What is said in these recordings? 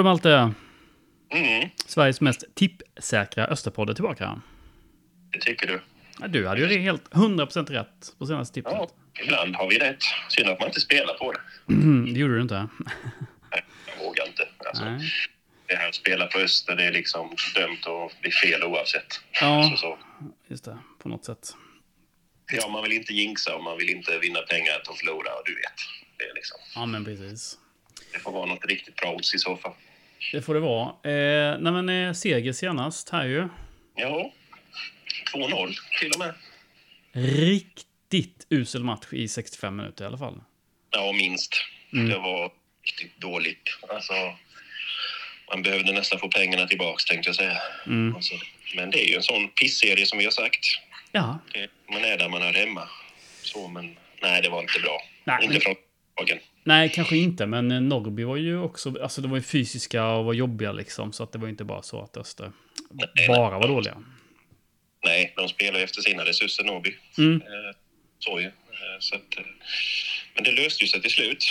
du Malte, Mm, Sveriges mest tippsäkra Österpodd är tillbaka. det tycker du. Ja, Du hade ju helt 100% rätt på senaste tippet. Ja, ibland har vi rätt. Synd att man inte spelar på det. Det gjorde du inte. Nej, jag vågar inte. Alltså, det här att spela på Öster, det är liksom dömt att bli fel oavsett. Ja. Så, så. Just det, på något sätt. Ja, man vill inte jinxa och man vill inte vinna pengar att förlora, och du vet. Det, är liksom, Ja, men precis. det får vara något riktigt bra odds i så fall. Det får det vara. Eh, nej, men eh, seger senast här ju. Ja, 2-0 till och med. Riktigt usel match i 65 minuter i alla fall. Ja, minst. Mm. Det var riktigt dåligt. Alltså, man behövde nästan få pengarna tillbaks tänkte jag säga. Mm. Alltså, men det är ju en sån pissserie som vi har sagt. Ja, Det- Man är där man är hemma. Så, men nej, det var inte bra. Nej, inte från. Nej, kanske inte, men eh, Norrby var ju också, alltså de var ju fysiska och var jobbiga liksom, så att det var inte bara så att Öster nej. bara var dåliga. Nej, de spelar ju efter sina resurser, Norrby. Mm. Eh, så ju. Eh, så att, men det löste ju sig till slut.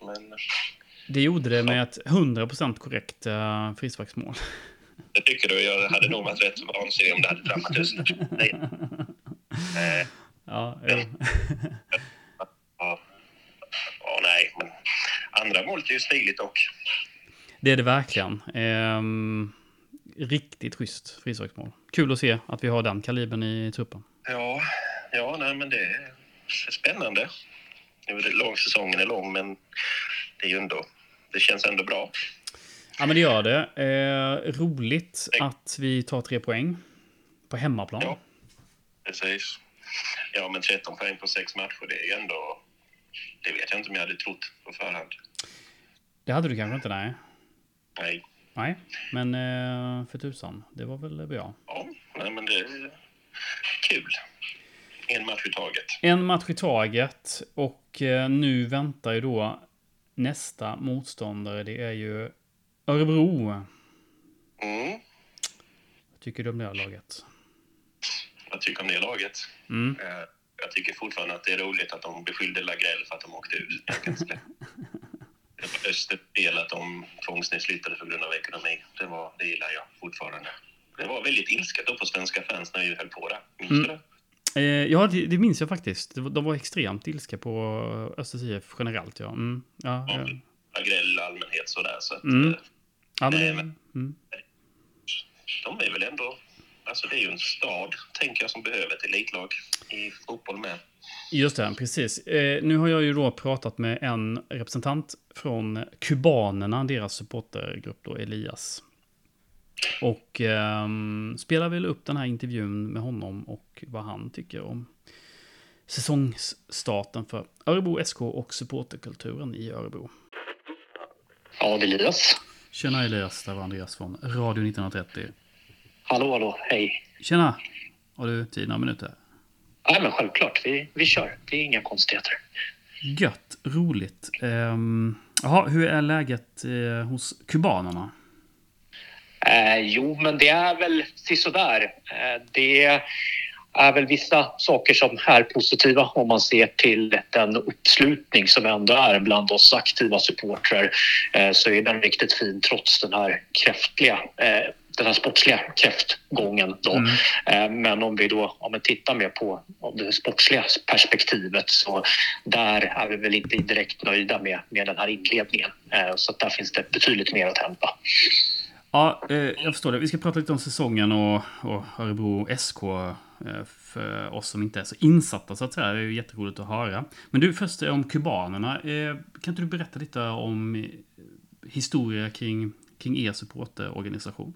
Men Det gjorde det med ett 100% korrekt uh, frisparksmål. det tycker du, jag hade nog varit rätt vansinnig om det hade drabbat Öster. Nej. Ja. Ja, ja, nej, men andra målet är ju stiligt dock. det är det verkligen. Ehm, riktigt schysst frisparksmål. Kul att se att vi har den kalibern i truppen. Ja, ja nej, men det är spännande. Nu är det lång, säsongen är lång, men det är ju ändå, det känns ändå bra. Ja, men det gör det. Eh, roligt att vi tar tre poäng på hemmaplan. Ja. Precis. Ja, men 13 poäng på sex matcher, det är ju ändå... Det vet jag inte om jag hade trott på förhand. Det hade du kanske inte, nej. Nej. Nej, men eh, för tusan, det var väl bra. Ja, nej, men det är kul. En match i taget. En match i taget och eh, nu väntar ju då nästa motståndare. Det är ju Örebro. Mm. Vad tycker du om det laget? Vad tycker om det laget? Mm. Eh, Jag tycker fortfarande att det är roligt att de beskyllde Lagrell för att de åkte ut. Östers fel att de tvångsnedslyttade på grund av ekonomi. Det, var, det gillar jag fortfarande. Det var väldigt ilsket då på svenska fans när vi höll på där. Minns Mm. du det? Eh, ja, det, det minns jag faktiskt. De var extremt ilska på Östers IF generellt. Ja, mm. ja, ja. Lagrell i allmänhet sådär. Så att, Mm. eh, ja Nej, men, mm. de är väl ändå... Alltså det är ju en stad, tänker jag, som behöver ett elitlag i fotboll med. Just det, precis. Eh, nu har jag ju då pratat med en representant från kubanerna, deras supportergrupp då, Elias. Och ehm, spelar väl upp den här intervjun med honom och vad han tycker om säsongsstarten för Örebro SK och supporterkulturen i Örebro. Ja, det är Elias. Tjena Elias, det var Andreas från Radio 1930. Hallå, hallå, hej. Tjena! Har du tid några minuter? Nej, men självklart, vi, vi kör. Det är inga konstigheter. Gött, roligt. Ehm, Jaha, hur är läget eh, hos kubanerna? Eh, jo, men det är väl sisådär. Eh, det är väl vissa saker som är positiva om man ser till den uppslutning som ändå är bland oss aktiva supportrar. Eh, så är den riktigt fin trots den här kräftliga eh, den här sportsliga kräftgången. Då. Mm. Eh, Men om vi då om vi tittar mer på det sportsliga perspektivet så där är vi väl inte direkt nöjda med, med den här inledningen. Eh, Så där finns det betydligt mer att hämta. Ja, eh, jag förstår det. Vi ska prata lite om säsongen och, och Örebro SK för oss som inte är så insatta så att säga. Det är ju jätteroligt att höra. Men du, först om kubanerna. Kan inte du berätta lite om historia kring, kring er supporterorganisation?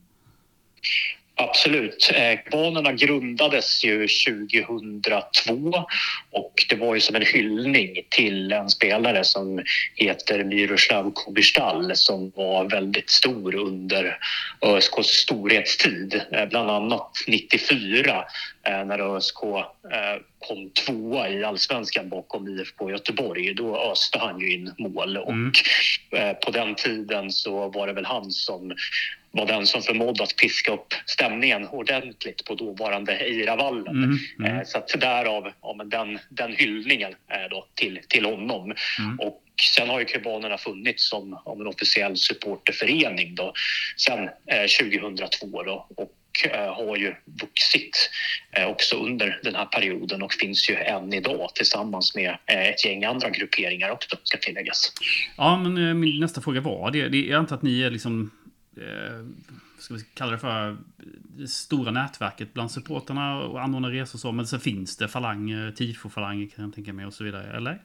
Absolut. Eh, Banorna grundades ju 2002 och det var ju som en hyllning till en spelare som heter Miroslav Kubistal som var väldigt stor under ÖSKs storhetstid. Eh, bland annat 94 när ÖSK kom tvåa i allsvenskan bakom IFK Göteborg. Då öste han ju in mål och mm. på den tiden så var det väl han som var den som förmådde att piska upp stämningen ordentligt på dåvarande Eiravallen. Mm, mm. Så att därav ja, men den, den hyllningen då till, till honom. Mm. Och sen har ju kubanerna funnits som, som en officiell supporterförening då, sen eh, 2002 då, och eh, Eh, har ju vuxit eh, också under den här perioden och finns ju än idag tillsammans med eh, ett gäng andra grupperingar också, ska tilläggas. Ja, men min nästa fråga var det. Jag antar att ni är liksom eh, ska vi kalla det för det stora nätverket bland supporterna och anordnar resor och så. Men sen finns det falanger, tifofalanger kan jag tänka mig och så vidare, eller?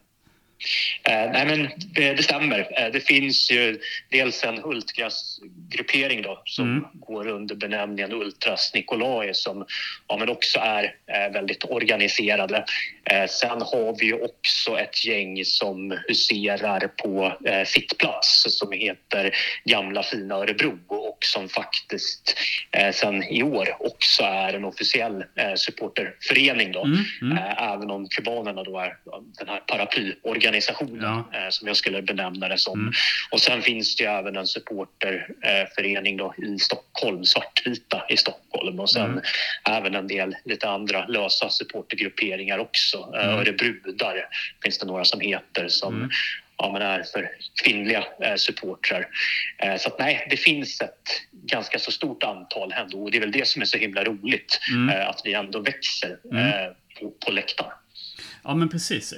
Eh, nej, men det, det stämmer. Eh, det finns ju dels en Ultras-gruppering då, som mm. går under benämningen Ultras Nikolaj som ja, men också är eh, väldigt organiserade. Eh, sen har vi ju också ett gäng som huserar på eh, sittplats som heter Gamla fina Örebro och som faktiskt eh, sen i år också är en officiell supporterförening. Då. Mm. Mm. Även om kubanerna då är den här paraplyorganisationen ja. Eh, som jag skulle benämna det som. Mm. Och sen finns det ju även en supporterförening då i Stockholm, Svartvita i Stockholm och sen mm. även en del lite andra lösa supportergrupperingar också. Eh, mm. Örebrudar finns det några som heter som mm ja, men är för kvinnliga eh, supportrar. Eh, så att, nej, det finns ett ganska så stort antal ändå och det är väl det som är så himla roligt, mm. eh, att vi ändå växer mm. Eh, på, på läktaren. Ja, men precis.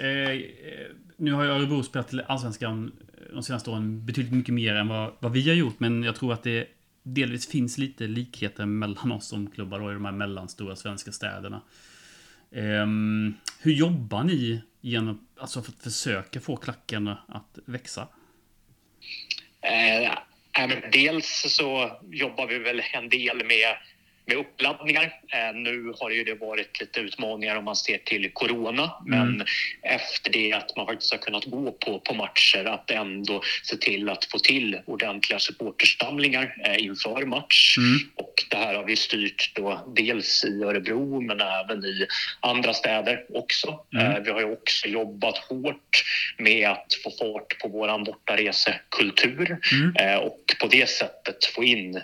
Nu har ju Örebro spelat till Allsvenskan de senaste åren betydligt mycket mer än vad, vad vi har gjort, men jag tror att det delvis finns lite likheter mellan oss som klubbar och i de här mellanstora svenska städerna. Um, hur jobbar ni genom, alltså för att försöka få klacken att växa? Eh, dels så jobbar vi väl en del med med uppladdningar. Eh, nu har ju det varit lite utmaningar om man ser till corona, mm. men efter det att man faktiskt har kunnat gå på, på matcher, att ändå se till att få till ordentliga supportersamlingar eh, inför match. Mm. Och det här har vi styrt då dels i Örebro, men även i andra städer också. Mm. Eh, vi har ju också jobbat hårt med att få fart på vår bortaresekultur mm. och på det sättet få in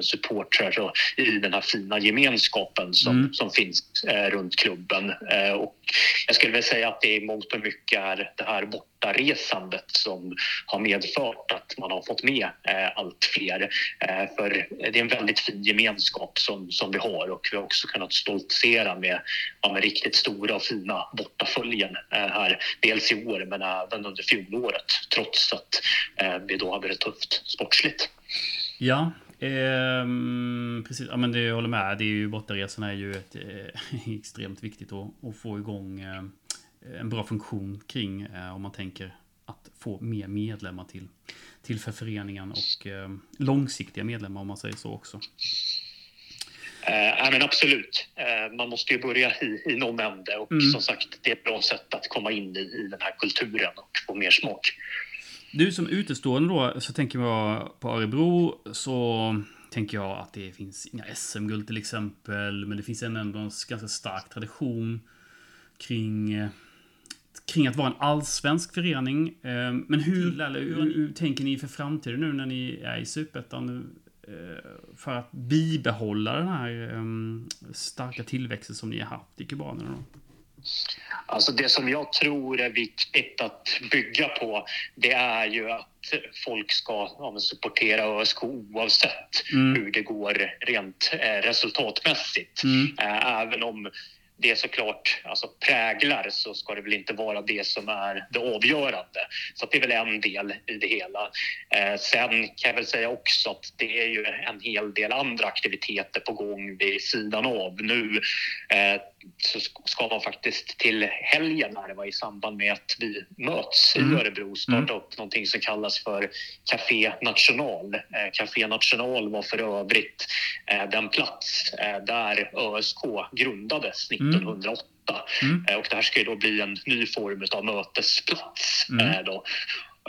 supportrar i den här fina gemenskapen som, mm. som finns eh, runt klubben. Eh, och jag skulle väl säga att det i mångt och mycket är det här bortaresandet som har medfört att man har fått med eh, allt fler. Eh, för det är en väldigt fin gemenskap som, som vi har och vi har också kunnat stoltsera med, ja, med riktigt stora och fina bortaföljen eh, här. Dels i år men även under fjolåret trots att eh, vi då hade det tufft sportsligt. Ja, Ehm, precis, ja, men det, jag håller med. Det är ju, bortaresorna är ju ett, eh, extremt viktigt att, att, få igång eh, en bra funktion kring eh, om man tänker att få mer medlemmar till, till för föreningen och långsiktiga medlemmar om man säger så också. Eh, men absolut, eh, man måste ju börja i, i någon ände och mm. som sagt det är ett bra sätt att komma in i, i den här kulturen och få mer smak. Du som utestående då, så tänker jag på Örebro, så tänker jag att det finns inga SM-guld till exempel, men det finns ändå en ganska stark tradition kring kring att vara en allsvensk förening. Eh, men hur, eller, hur, hur tänker ni för framtiden nu när ni är i Superettan? Eh, för att bibehålla den här ehm, starka tillväxten som ni har haft i kubanerna? Alltså det som jag tror är viktigt att bygga på det är ju att folk ska ja, supportera ÖSK oavsett mm. hur det går rent eh, resultatmässigt. Mm. Eh, även om det såklart alltså, präglar så ska det väl inte vara det som är det avgörande. Så det är väl en del i det hela. Eh, sen kan jag väl säga också att det är ju en hel del andra aktiviteter på gång vid sidan av. Nu eh, så ska man faktiskt till helgen det var i samband med att vi möts mm. i Örebro starta mm. upp någonting som kallas för Café National. Eh, Café National var för övrigt eh, den plats eh, där ÖSK grundades 1908. Mm. Mm. Och det här ska ju då bli en ny form av mötesplats. Mm. Då.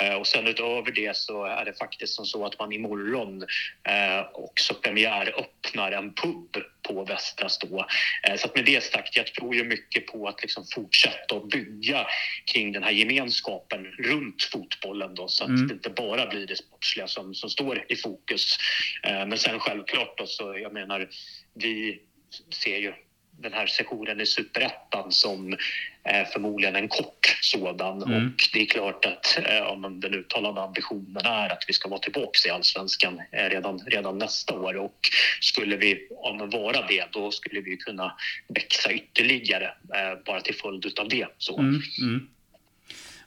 Eh, och sen utöver det så är det faktiskt som så att man imorgon eh, också premiäröppnar en pub på Västra Stå. Eh, så med det sagt, jag tror ju mycket på att liksom fortsätta att bygga kring den här gemenskapen runt fotbollen då, så att mm. det inte bara blir det sportsliga som, som står i fokus. Men sen självklart då, så jag menar, vi ser ju den här sessionen i superettan som eh, förmodligen en kort sådan. Mm. Och det är klart att eh, om den uttalade ambitionen är att vi ska vara tillbaka i allsvenskan eh, redan, redan nästa år och skulle vi om vara det, då skulle vi kunna växa ytterligare eh, bara till följd av det. Så. Mm, mm.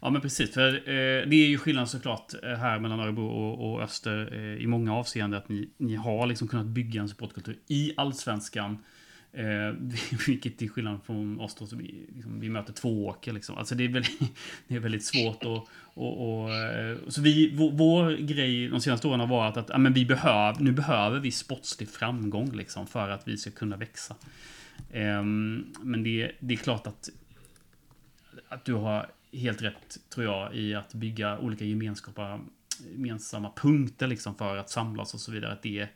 Ja men precis, för eh, det är ju skillnad såklart eh, här mellan Örebro och, och Öster eh, i många avseenden att ni, ni har liksom kunnat bygga en supportkultur i allsvenskan Eh, vilket till skillnad från oss då, så vi, liksom, vi möter två åker. Liksom. Alltså det är väldigt, det är väldigt svårt. Och, och, och, så vi, vår, vår, grej de senaste åren har varit att ja, men vi behöv, nu behöver vi sportslig framgång liksom, för att vi ska kunna växa. Eh, men det, det är klart att, att du har helt rätt, tror jag, i att bygga olika gemenskaper, gemensamma punkter liksom, för att samlas och så vidare. Att det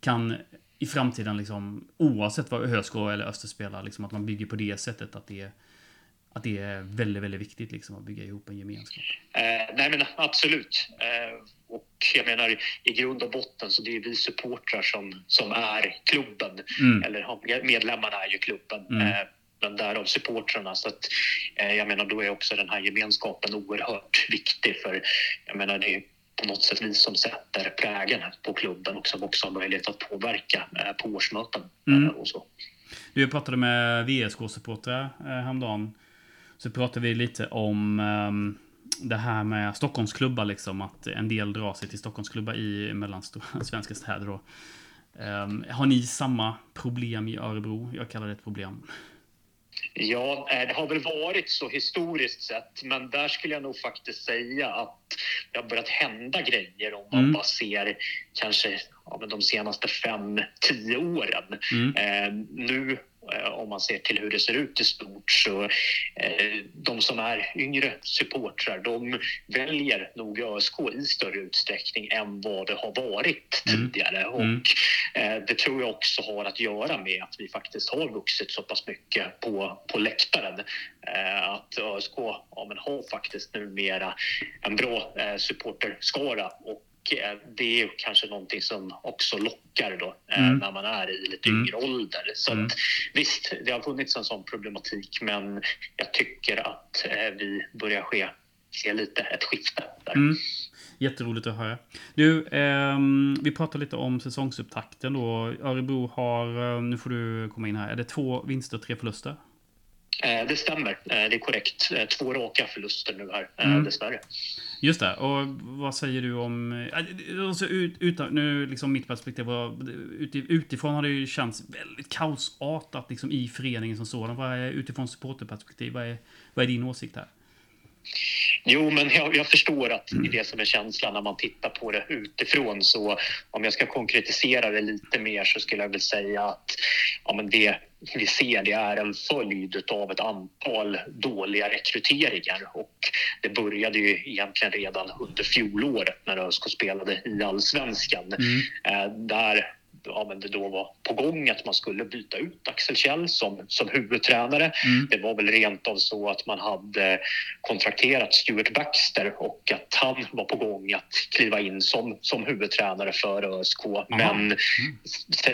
kan i framtiden, liksom, oavsett vad ÖSK eller Öster spelar, liksom, att man bygger på det sättet. Att det, att det är väldigt, väldigt viktigt liksom, att bygga ihop en gemenskap. Eh, nej, men absolut. Eh, och jag menar, i grund och botten så det är vi supportrar som, som är klubben. Mm. Eller medlemmarna är ju klubben. Mm. Eh, men därav supportrarna. Så att, eh, jag menar, då är också den här gemenskapen oerhört viktig. För jag menar, det är på något sätt vi som sätter prägen på klubben och som också har möjlighet att påverka eh, på årsmöten. Mm. Eh, och så. Du pratade med VSK-supportrar eh, häromdagen. Så pratade vi lite om um, det här med Stockholmsklubbar, liksom, att en del drar sig till Stockholmsklubbar i mellanstora svenska städer. Då. Um, har ni samma problem i Örebro? Jag kallar det ett problem. Ja, det har väl varit så historiskt sett, men där skulle jag nog faktiskt säga att det har börjat hända grejer om man mm. bara ser kanske ja, de senaste fem, tio åren. Mm. Eh, nu Eh, om man ser till hur det ser ut i stort. Så eh, de som är yngre supportrar, de väljer nog ÖSK i större utsträckning än vad det har varit mm. tidigare. Mm. Och eh, det tror jag också har att göra med att vi faktiskt har vuxit så pass mycket på, på läktaren. Att ÖSK ja, men har faktiskt numera en bra supporterskara och Eh, det är kanske någonting som också lockar då eh, mm. när man är i lite mm. yngre mm. ålder. Så mm. att, visst, det har funnits en sån problematik men jag tycker att eh, vi börjar ske, se lite ett skifte där. Mm. Jätteroligt att höra. Du, eh, vi pratar lite om säsongsupptakten då. Örebro har, nu får du komma in här, är det två vinster och tre förluster? Eh, det stämmer, eh, det är korrekt. Eh, två raka förluster nu här, mm. dessvärre. Just det. Och vad säger du om... Alltså, ut, utan, nu liksom mitt perspektiv. Utifrån har det ju känts väldigt kaosartat liksom, i föreningen som sådan. Vad är, utifrån supporterperspektiv, vad är, vad är din åsikt här? Jo, men jag, jag, förstår att det är det som är känslan när man tittar på det utifrån. Så om jag ska konkretisera det lite mer så skulle jag väl säga att ja, men det vi ser det är en följd av ett antal dåliga rekryteringar. Och det började ju egentligen redan under fjolåret när ÖSK spelade i allsvenskan. Mm. Eh, där ja, men det då var på gång att man skulle byta ut Axel Kjell som, som huvudtränare. Mm. Det var väl rent av så att man hade kontrakterat Stuart Baxter och att han var på gång att kliva in som, som huvudtränare för ÖSK. Aha. Men mm.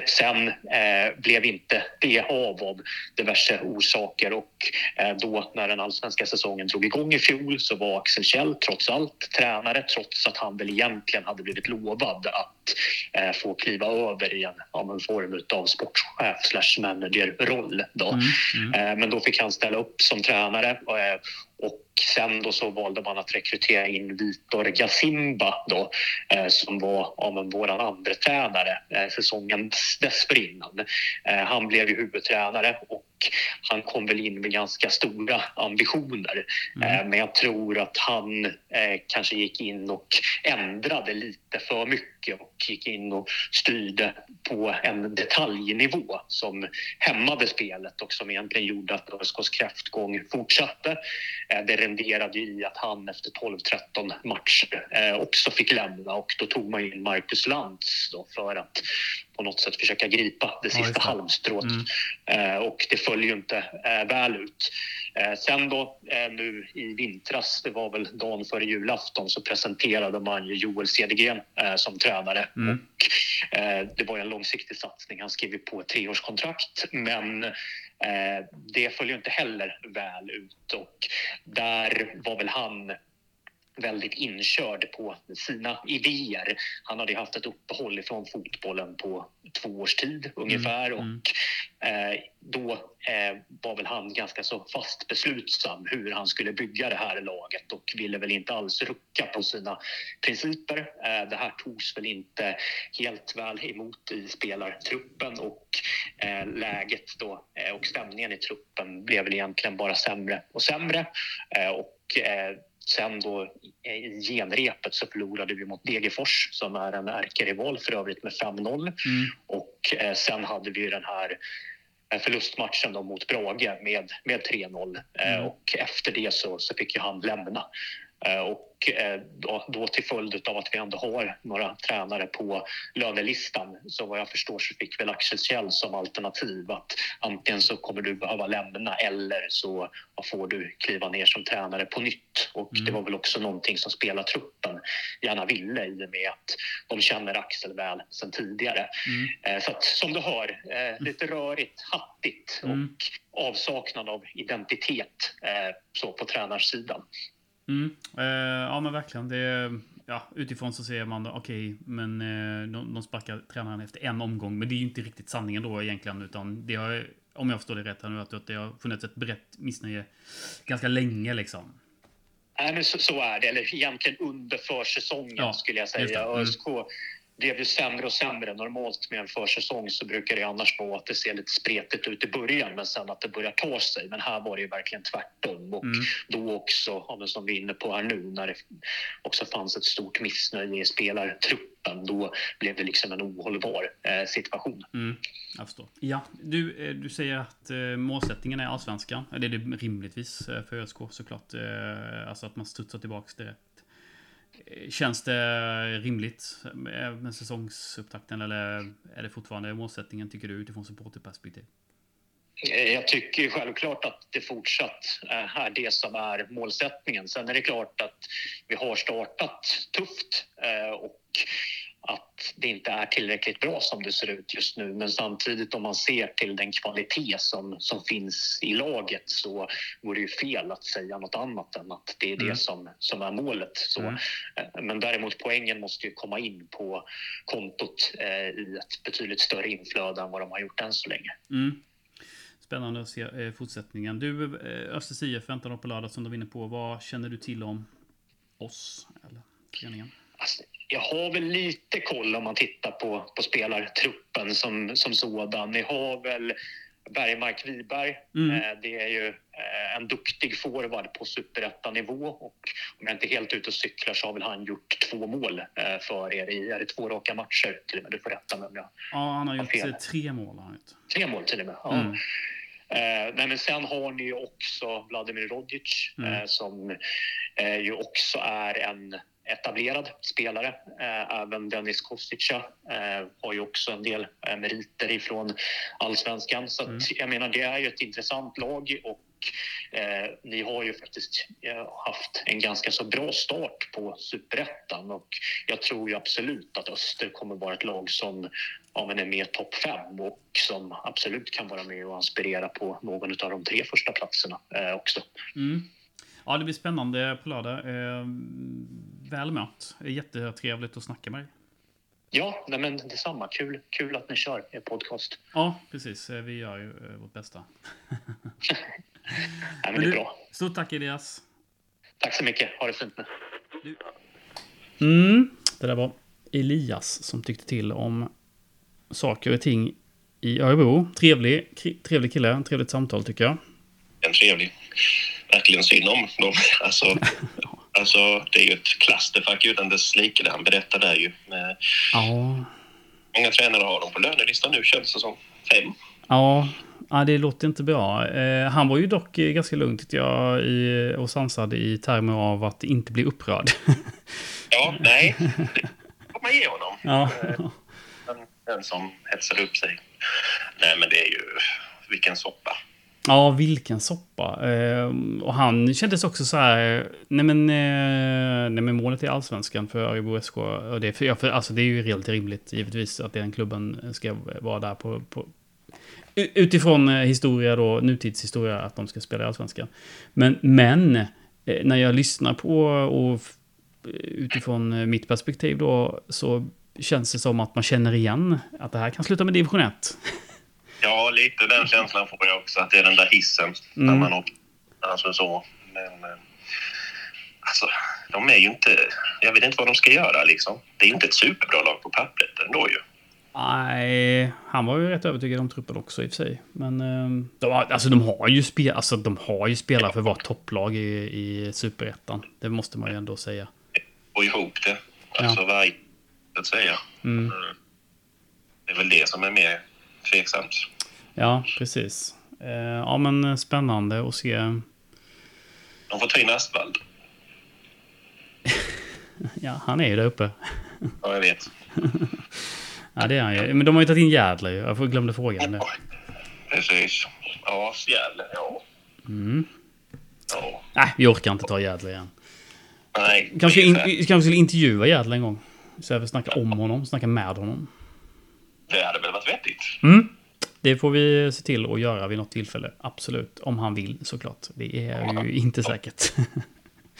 sen eh, blev inte det av av diverse orsaker och eh, då när den allsvenska säsongen drog igång i fjol så var Axel Kjell trots allt tränare trots att han väl egentligen hade blivit lovad att eh, få kliva över i en, ja, en form av sportchef slash managerroll. Då. Mm, mm. Eh, men då fick han ställa upp som tränare eh, och sen då så valde man att rekrytera in Vitor Gasimba då, eh, som var ja, vår andra tränare eh, säsongen dessförinnan. Eh, han blev ju huvudtränare och han kom väl in med ganska stora ambitioner. Mm. Eh, men jag tror att han eh, kanske gick in och ändrade lite för mycket och gick in och styrde på en detaljnivå som hämmade spelet och som egentligen gjorde att ÖSKs kräftgång fortsatte. Eh, det renderade i att han efter 12-13 matcher eh, också fick lämna och då tog man in Marcus Lantz då för att på något sätt försöka gripa det sista det. halmstrået. Mm. Eh, och det föll ju inte väl ut. Sen då nu i vintras, det var väl dagen före julafton, så presenterade man ju Joel Cedergren som tränare. Mm. Och, det var en långsiktig satsning. Han skrev på ett treårskontrakt, men Eh, det föll ju inte heller väl ut. Och där var väl han väldigt inkörd på sina idéer. Han hade ju haft ett uppehåll ifrån fotbollen på två års tid ungefär Mm, mm. och eh, då eh, var väl han ganska så fast beslutsam hur han skulle bygga det här laget och ville väl inte alls rucka på sina principer. Eh, det här togs väl inte helt väl emot i spelartruppen och eh, läget då eh, och stämningen i truppen blev väl egentligen bara sämre och sämre. Eh, och Sen då eh, i genrepet så förlorade vi mot Degerfors som är en ärkerival för övrigt med 5-0. Mm. Och eh, sen hade vi den här eh, förlustmatchen då mot Brage med, med 3-0. Eh, Mm. och efter det så, så fick ju han lämna. Eh, och eh, då, till följd av att vi ändå har några tränare på lönelistan så vad jag förstår så fick väl Axel Kjell som alternativ att antingen så kommer du behöva lämna eller så får du kliva ner som tränare på nytt. Och Mm. det var väl också någonting som spelartruppen gärna ville i och med att de känner Axel väl sedan tidigare. Mm. Eh, Så att, som du hör, lite rörigt, hattigt Mm. och avsaknad av identitet så på tränarsidan. Mm. Eh, ja, men verkligen. Det, ja, utifrån så ser man, okej, men eh, de, de sparkar tränaren efter en omgång. Men det är ju inte riktigt sanningen då egentligen, utan det har, om jag förstår det rätt här nu, att det har funnits ett brett missnöje ganska länge liksom. Nej, men så, så är det. Eller egentligen under försäsongen Ja, skulle jag säga. Mm. ÖSK blev ju sämre och sämre. Normalt med en försäsong så brukar det annars vara att det ser lite spretigt ut i början men sen att det börjar ta sig. Men här var det ju verkligen tvärtom. Och Mm. då också, ja, men som vi är inne på här nu, när det också fanns ett stort missnöje i spelartruppen, då blev det liksom en ohållbar eh, situation. Mm, jag förstår. Ja, du, eh, du säger att eh, målsättningen är allsvenskan. Det är det rimligtvis eh, för ÖSK såklart. Eh, Alltså att man studsar tillbaks direkt. Eh, Känns det rimligt med säsongsupptakten eller är det fortfarande målsättningen tycker du utifrån supporterperspektiv? Eh, jag tycker ju självklart att det fortsatt är det som är målsättningen. Sen är det klart att vi har startat tufft eh, och att det inte är tillräckligt bra som det ser ut just nu. Men samtidigt om man ser till den kvalitet som, som finns i laget så vore det ju fel att säga något annat än att det är det Mm. som, som är målet. Så, Mm. eh, Men däremot poängen måste ju komma in på kontot eh, i ett betydligt större inflöde än vad de har gjort än så länge. Mm. Spännande att se eh, fortsättningen. Du, eh, Östers IF väntar på lördag som du var inne på. Vad känner du till om oss? Eller föreningen? Jag har väl lite koll om man tittar på, på spelartruppen som, som sådan. Ni har väl Bergmark Wiberg. Mm. Eh, det är ju eh, en duktig forward på superettanivå och om jag inte är helt ute och cyklar så har väl han gjort två mål eh, för er i är det två raka matcher till och med. Du får rätta mig om jag Ja, han har gjort fel. tre mål. Han. Tre mål till och med. Ja. Mm. Eh, men sen har ni ju också Vladimir Rodic Mm. eh, som eh, ju också är en etablerad spelare. Eh, även Dennis Kostica eh, har ju också en del eh, meriter ifrån allsvenskan. Så att, Mm. jag menar, det är ju ett intressant lag och ni har ju faktiskt haft en ganska så bra start på superettan och jag tror ju absolut att Öster kommer vara ett lag som ja, men är med topp fem och som absolut kan vara med och aspirera på någon av de tre första platserna också. Mm. Ja, det blir spännande på lördag. Väl mött. Jättetrevligt att snacka med dig. Ja, nej, men detsamma. Kul, kul att ni kör er podcast. Ja, precis. Eh, Vi gör ju eh, vårt bästa. Nej, men det är du, bra. Stort tack Elias. Tack så mycket. Ha det fint nu. Mm. Det där var Elias som tyckte till om saker och ting i Örebro. Trevlig, trevlig kille. Trevligt samtal tycker jag. En trevlig. Verkligen synd om dem. Alltså, alltså, det är ju ett klasterfack utan dess like. Det han berättar där ju. Eh, Ja. Många tränare har dem på lönelistan nu känns det som. Fem. Ja, Ja, det låter inte bra. Eh, han var ju dock eh, ganska lugn tyckte jag i, och sansad i termer av att inte bli upprörd. Ja, nej. Det får man ge honom. ja. Den, den som hetsade upp sig. Nej, men det är ju... Vilken soppa ja, vilken soppa. Eh, och han kändes också så här, nej men, eh, nej men målet är allsvenskan för Örebro SK. Och det, för, ja, för, alltså, det är ju helt rimligt givetvis att den klubben ska vara där på, på utifrån eh, historia då, nutidshistoria, att de ska spela i Allsvenskan. Men, men eh, när jag lyssnar på och utifrån eh, mitt perspektiv då, så känns det som att man känner igen att det här kan sluta med division 1. Ja, lite den känslan får jag också. Att det är den där hissen när Mm. man åker. Alltså så. Men... eh, Alltså, de är ju inte... Jag vet inte vad de ska göra liksom. Det är ju inte ett superbra lag på pappret ändå ju. Nej, han var ju rätt övertygad om truppen också i och för sig. Men eh, de har, alltså, de har ju spel, alltså, de har ju spelare för att vara topplag i, i superettan. Det måste man ju ändå säga. Få ihop det. Alltså varje... Så att säga. Mm. Det är väl det som är mer tveksamt. Ja, precis. Eh, ja, men spännande att se. De får ta in Astvald. Ja, han är ju där uppe. Ja, jag vet. Ja, det är han ju. Men de har ju tagit in Jädler ju. Jag glömde frågan det. Precis. Ja, Fjäll. Ja. Mm. ja. Nej, vi orkar inte ta Jädler igen. Nej. Kanske, in, kanske skulle intervjua Jädler en gång. Så vi snacka om honom, snacka med honom. Det hade väl varit vettigt. Mm. Det får vi se till att göra vid något tillfälle. Absolut. Om han vill såklart. Det är ju inte säkert.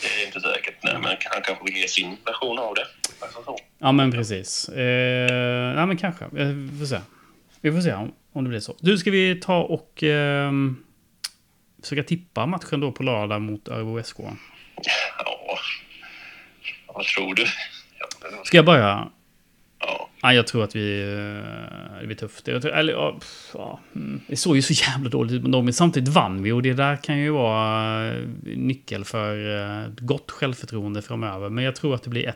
Det är inte säkert. Nej, men han kanske vill ge sin version av det. Alltså så. ja, men precis. Eh, nej, men kanske. Vi får se. Vi får se om, om det blir så. Du, ska vi ta och eh, försöka tippa matchen då på lördag mot Örebro SK? Ja. Vad tror du? Ja, Ska jag börja? Ja. Nej, jag tror att vi... eh, Det blir tufft. Jag tror, eller, ja, ja, mm. Det såg ju så jävla dåligt ut men samtidigt vann vi och det där kan ju vara eh, nyckel för eh, gott självförtroende framöver. Men jag tror att det blir 1-1.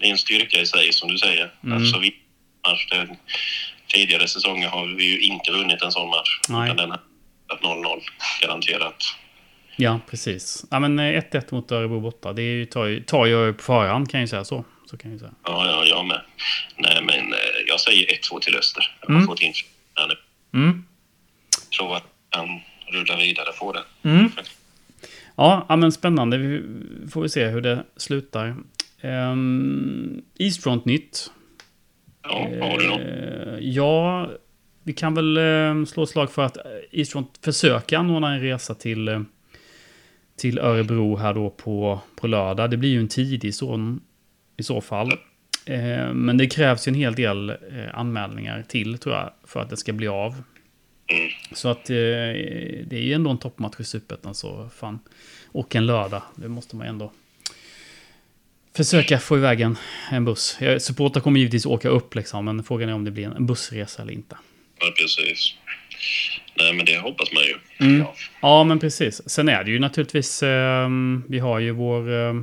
Det är en styrka i sig, som du säger. Mm. Alltså, vi, match, det, tidigare säsonger har vi ju inte vunnit en sån match. Nej. Utan den varit 0-0, garanterat. Ja, precis. Ja, men eh, 1-1 mot Örebro borta, det ju- tar, ju- tar jag på förhand kan jag ju säga så. Så kan jag säga. Ja, ja, jag med. Nej, men eh, jag säger 1-2 till Öster. Jag har Mm. fått in här nu. Mm. Tror att han rullar vidare på det. Mm. Ja, men spännande. Vi får vi se hur det slutar. Um, Eastfront nytt. Ja, har du något? Eh, Ja, vi kan väl eh, slå ett slag för att Eastfront försöker anordna en resa till, eh, till Örebro här då på, på lördag. Det blir ju en tidig sån i så fall. Eh, Men det krävs ju en hel del eh, anmälningar till tror jag för att det ska bli av. Mm. Så att eh, det är ju ändå en toppmatch i Superettan så fan. Och en lördag, det måste man ändå försöka få iväg en, en buss. Supportrar kommer givetvis åka upp liksom, men frågan är om det blir en bussresa eller inte. Ja, precis. Nej, men det hoppas man ju. Mm. Ja. Ja, men precis. Sen är det ju naturligtvis, eh, vi har ju vår eh,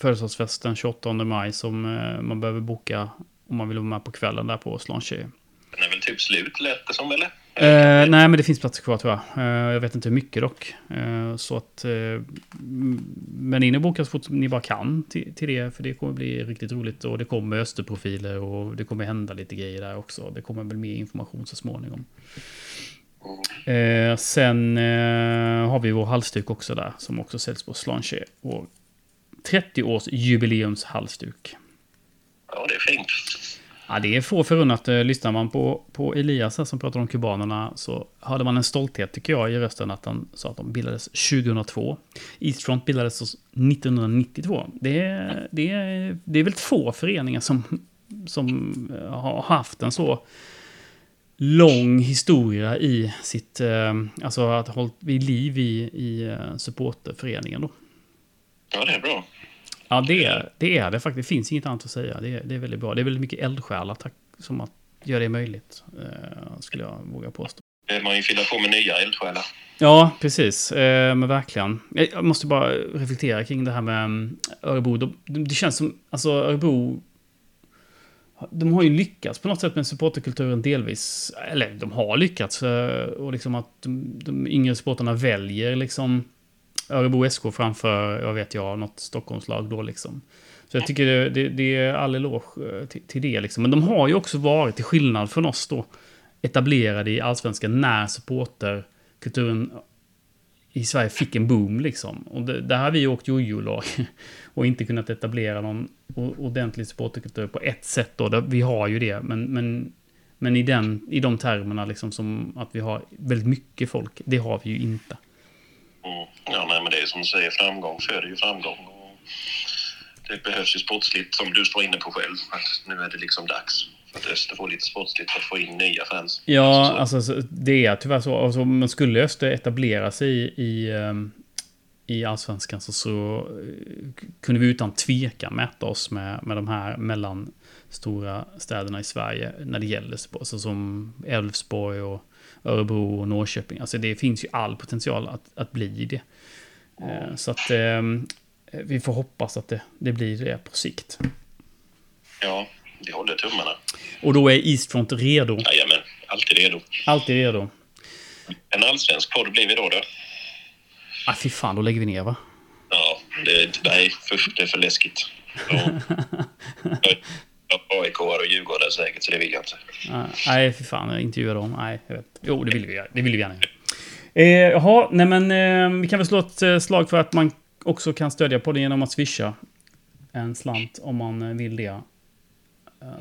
födelsedagsfest den 28 maj som eh, man behöver boka om man vill vara med på kvällen där på Slanche. Den är väl typ slut, lät det som, eller? Eh, nej, men det finns platser kvar jag. Eh, jag vet inte hur mycket dock. Eh, så att... Eh, men in och boka så fort ni bara kan till, till det. För det kommer bli riktigt roligt. Och det kommer österprofiler och det kommer hända lite grejer där också. Det kommer väl mer information så småningom. Eh, sen har vi vår halsduk också där. Som också säljs på Slanche. Vår 30-års jubileumshalsduk. Ja, det är fint. Ja, det är få förunnat. Eh, Lyssnar man på, på Elias här som pratar om kubanerna så hörde man en stolthet tycker jag i rösten att han sa att de bildades 2002. Eastfront bildades 1992. Det är, det är, det är väldigt få föreningar som, som eh, har haft en så lång historia i sitt, eh, alltså att ha hållit vid liv i, i supporterföreningen då. Ja, det är bra. Ja, det det är det faktiskt. Det finns inget annat att säga. Det är, det är väldigt bra. Det är väldigt mycket eldsjälar tack, som att göra det möjligt, eh, skulle jag våga påstå. Det man ju fylla på med nya eldsjälar. Ja, precis. Eh, men verkligen. Jag jag måste bara reflektera kring det här med mm, Örebro. De- Det känns som, alltså Örebro... de har ju lyckats på något sätt med supporterkulturen delvis. Eller de har lyckats. eh, Och liksom att de, de yngre supporterna väljer liksom Örebro SK framför, jag vet jag, något Stockholmslag då liksom. Så jag tycker det, det, det är all eloge eh, till, till det liksom. Men de har ju också varit, till skillnad från oss då, etablerade i allsvenskan när supporterkulturen i Sverige fick en boom liksom. Och det, där har vi åkt jojo-lag och inte kunnat etablera någon ordentlig supporterkultur på ett sätt då. Där vi har ju det, men, men, men i, den, i de termerna liksom som att vi har väldigt mycket folk, det har vi ju inte. Mm. Ja, nej, men det är som du säger, framgång föder ju framgång. Och det behövs ju sportsligt, som du står inne på själv, att nu är det liksom dags för att Öster får lite sportsligt för att få in nya fans. Ja, Alltså så. alltså så- det är tyvärr så. Alltså, men skulle Öster etablera sig i, i, ehm, i allsvenskan så, så eh, kunde vi utan tvekan mäta oss med, med de här mellanstora städerna i Sverige när det gäller sport. Alltså som Elfsborg och Örebro och Norrköping. Alltså det finns ju all potential att, att bli det. Eh, Så att ehm, vi får hoppas att det, det blir det på sikt. Ja, vi håller tummarna. Och då är Eastfront redo. Jajamän, alltid redo. Alltid redo. En allsvensk podd blir vi då. då. Ah, fy fan, då lägger vi ner va? Ja, det, nej, för, det är för läskigt. Ja. AIK och Djurgården säkert, så det vill jag inte. Ah, Nej, för fan. Intervjua dem. Nej, jag vet. Jo, det vill vi. Det vill vi gärna göra. Eh, jaha, nej men eh, vi kan väl slå ett eh, slag för att man också kan stödja podden genom att swisha en slant om man eh, vill det. Eh,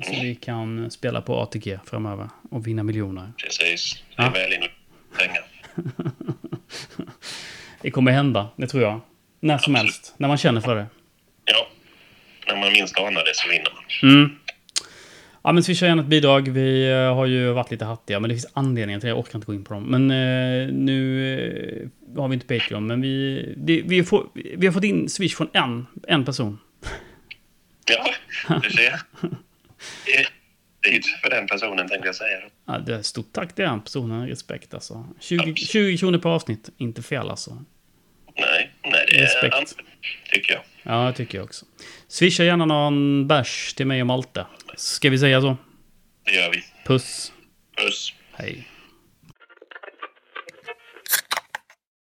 så vi kan spela på ATG framöver och vinna miljoner. Precis. Det är Ja. väl in pengar. Det kommer hända, det tror jag. När som helst, när man känner för det. Ja, när man minst anar det så vinner man. Mm. Ja, men swisha gärna ett bidrag. Vi eh, har ju varit lite hattiga, men det finns anledningar till det. Jag orkar inte gå in på dem. Men eh, nu eh, har vi inte Patreon, men vi, det, vi, får, vi har fått in Swish från en, en person. Ja, du ser. Tid för den personen tänkte jag säga. Ja, det är stort tack till den personen. Respekt alltså. 20, 20 kronor per avsnitt. Inte fel alltså. Nej, nej det är Respekt. tycker jag. Ja, det tycker jag också. Swisha gärna någon bärs till mig och Malte. Ska vi säga så? Det gör vi. Puss. Puss. Hej.